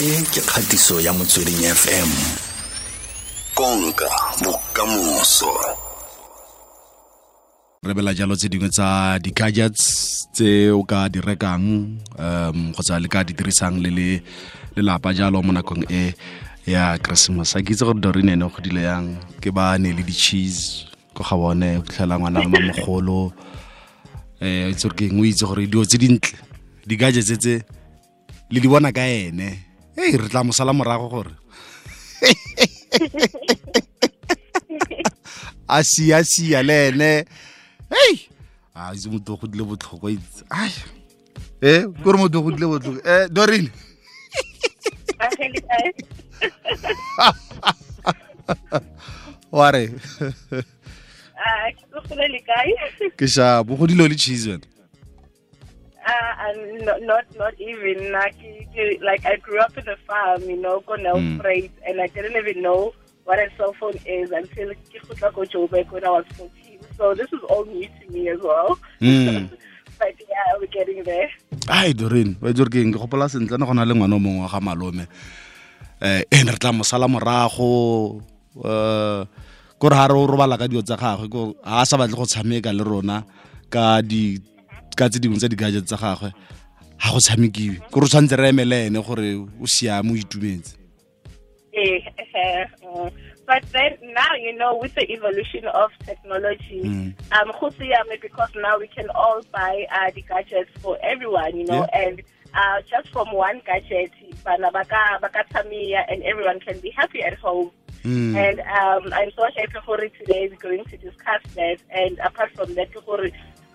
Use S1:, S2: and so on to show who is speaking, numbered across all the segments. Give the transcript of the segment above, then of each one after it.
S1: e ke kgatiso ya motsweding fm konka bokamoso.
S2: Re bela jalo tse dingwe tsa di-gadgets tse o ka di rekang um kgotsa le ka di dirisang le le lelapa jalo mo nakong e ya christmas. A ke itse gore dorine ene go dile yang? Ke ba ne le di-cheese ko ga bone o fitlhela ngwana le mamogolo um itse gore ke eng o itse gore dio tse dintle di-gadgets tse le di bona ka ene ei re tla mosala morago gore. A sia sia le ene. Hei a itse motho o godile botlhoko itse. Ai. E kore motho o godile botlhoko. Eh dorine ware ke shapo o godile le cheese wena?
S3: Not, even you- like I grew up in a farm, you know, Cornell
S2: Mm.
S3: Freight, and I didn't even know what a cell phone is until Joburg when I was 14. So this is all new to me as well.
S2: Mm.
S3: but yeah, we're getting there.
S2: ai doreen wa ke gopola sentle ne go na le ngwana o mongwe wa ga malome um ene re tla mo sala morago um kore ga re o robala ka dio tsa gagwe ko a sa batle go tshameka le rona ka di ka tse dingwe tsa di-gadget tsa gagwe ga go tshamekiwe kore o tshwanetse re emele ene gore o siame o itumetse
S3: Eh, eh, uh, but then now, you know, with the evolution of technology,
S2: Mm.
S3: um, because now we can all buy uh, the gadgets for everyone, you know, and uh, just from one gadget, bana baka baka tsamaya and everyone can be happy at home.
S2: Mm.
S3: And um, I'm so happy for it today. We're going to discuss that. And apart from that,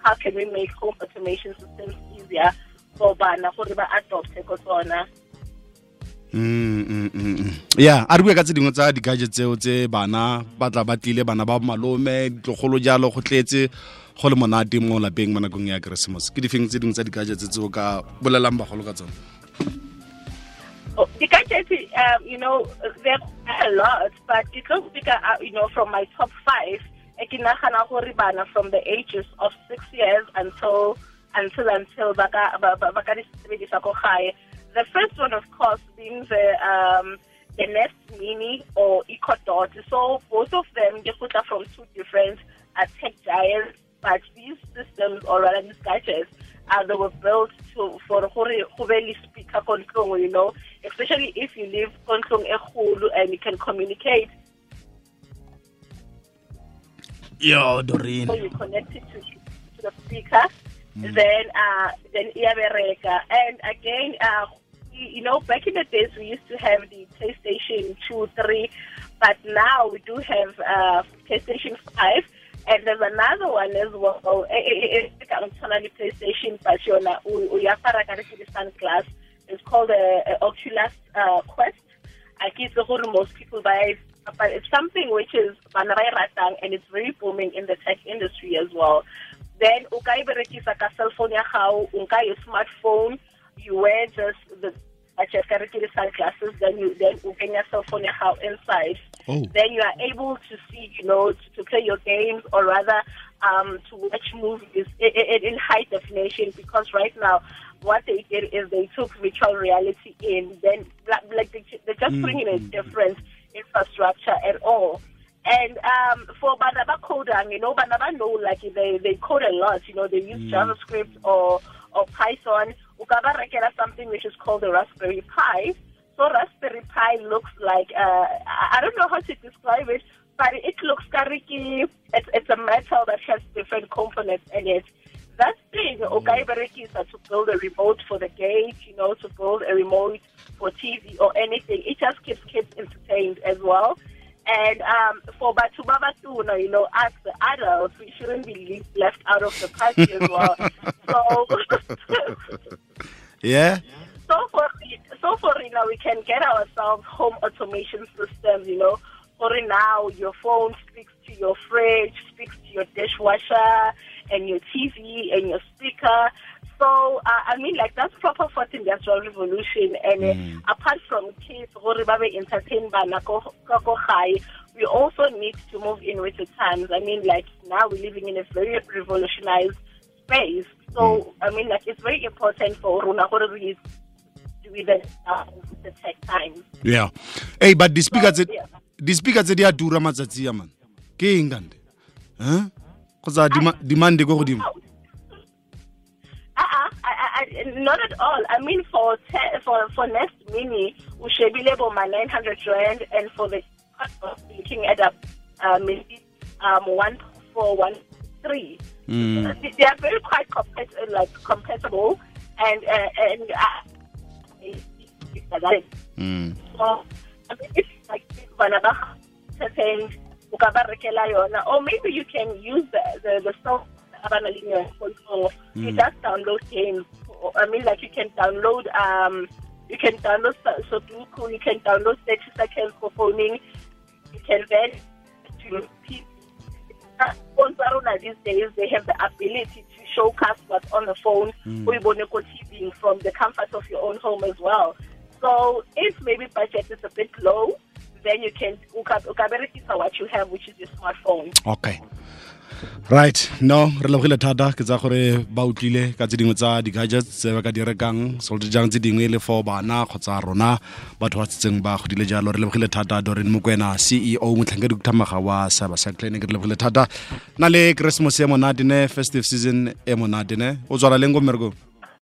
S3: how can we make home automation systems easier for bana gore ba adopt tsona.
S2: Mm, mm, mm, ya a re bue ka tse dingwe tsa di-gadget tseo tse bana ba tla ba tlile bana ba malome ditlogolo jalo go tletse go le monate mo lapeng mo nakong ya christmas ke difeng tse dingwe tsa di-gadget tse o ka bolelang bagolo ka tsone
S3: Oh, the gadgets, um, you know, there a lot, but it looks bigger, uh, you know, from my top five. e ke nagana gore bana from the ages of six years until until until baka ba- ba- baka di ko gae. The first one, of course, being the um, the Nest Mini or Echo Dot. So both of them put from two different uh, tech giants, but these systems or rather these gadgets uh, they were built to for gore go be le speaker ko ntlong, you know, especially if you live e and you can communicate
S2: yo
S3: so
S2: Doreen
S3: you connect it to, to the speaker, then uh, then Iabereka. And again, uh, you know, back in the days we used to have the PlayStation 2, 3, but now we do have uh, PlayStation 5. And there's another one as well. Eh, eh, eh, you, PlayStation, but you're not, sunglass. It's called a, a Oculus uh, Quest. I guess the whole most people buy it, but it's something which is and it's very booming in the tech industry as well. Then o ka e berekisa ka cell phone ya gago, o nka your smartphone, you wear just the budget ka re ke di sunglasses, then you then o kenya cell phone ya gago inside.
S2: Oh.
S3: Then you are able to see, you know, to, to play your games or rather um, to watch movies in, in, in high definition because right now what they did is they took virtual reality in, then like they, they're just putting in a different infrastructure at all. And um, for Banaba coding, you know, Banaba know like they, they code a lot, you know, they use JavaScript or or Python. Ukaba rekela something which is called the Raspberry Pi. So Raspberry Pi looks like uh, I don't know how to describe it, but it looks kariki. It's it's a metal that has different components in it. That thing, okay, berekisa to build a remote for the gate, you know, to build a remote for TV or anything. It just keeps kids entertained as well. And um, for Batu Babatuna, you know, as the adults, we shouldn't be le- left out of the party as well. so,
S2: yeah
S3: so for so for now, we can get ourselves home automation systems. You know, for now, your phone speaks to your fridge, speaks to your dishwasher, and your TV and your speaker. So uh, I mean, like that's proper fourth industrial revolution. And uh, apart from kids, gore ba be entertain bana ko ko- ko we also need to move in with the times. I mean, like now we're living in a very revolutionized space. So I mean, like it's very important for Runa gore we with the, uh, the tech times.
S2: yeah hey but di-speaker tse
S3: Yeah.
S2: di-speaker tse di a tura matsatsi a man ke eng kante huh kgotsa dima- demand ko godimo
S3: I, not at all. I mean, for te- for for Nest Mini, we should be able my 900 rand, and for the looking at a uh, maybe um one four one three.
S2: Mm.
S3: They they are very quite compet- like compatible, and uh, and uh,
S2: Mm.
S3: so I mean, if like bana ba certain o ka ba rekela yona or maybe you can use the the, the software abana le for so you just download games I mean like you can download um you can download Su- Sudoku you can download 30 seconds for phoning. You can then to people phones rona these days they have the ability to showcast what's on the phone. O bone ko TV from the comfort of your own home as well. So if maybe budget is a bit low then you can o ka o ka berekisa what you have which is your smartphone.
S2: Okay. Right. No re lebogile thata ke tsa gore ba utlwile ka tse dingwe tsa di-gadgets tse ba ka di rekang solte jang tse dingwe le for bana kgotsa rona batho ba setseng ba godile jalo. Re lebogile thata dorin mokwena ceo motlhankedi kuthamaga wa cybersec clinic re lebogile thata. Na le christmas e monate ne festive season e monate ne? O tswala leng ko mmerekong